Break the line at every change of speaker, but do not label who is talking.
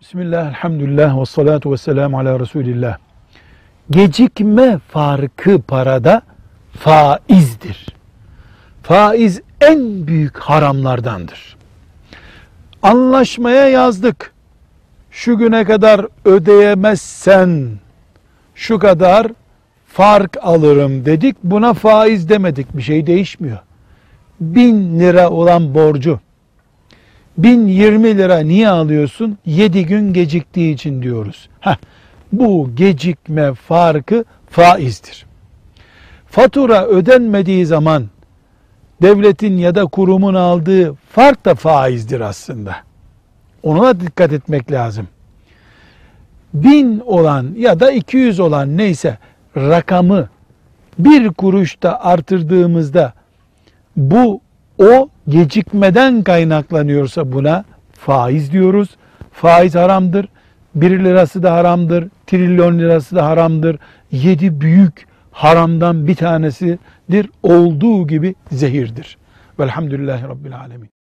Bismillah, elhamdülillah ve salatu ve selamu ala Resulillah. Gecikme farkı parada faizdir. Faiz en büyük haramlardandır. Anlaşmaya yazdık. Şu güne kadar ödeyemezsen şu kadar fark alırım dedik. Buna faiz demedik. Bir şey değişmiyor. Bin lira olan borcu 1020 lira niye alıyorsun? 7 gün geciktiği için diyoruz. Heh, bu gecikme farkı faizdir. Fatura ödenmediği zaman devletin ya da kurumun aldığı fark da faizdir aslında. Ona dikkat etmek lazım. Bin olan ya da 200 olan neyse rakamı bir kuruş da artırdığımızda bu o gecikmeden kaynaklanıyorsa buna faiz diyoruz. Faiz haramdır. 1 lirası da haramdır. Trilyon lirası da haramdır. Yedi büyük haramdan bir tanesidir. Olduğu gibi zehirdir. Velhamdülillahi Rabbil Alemin.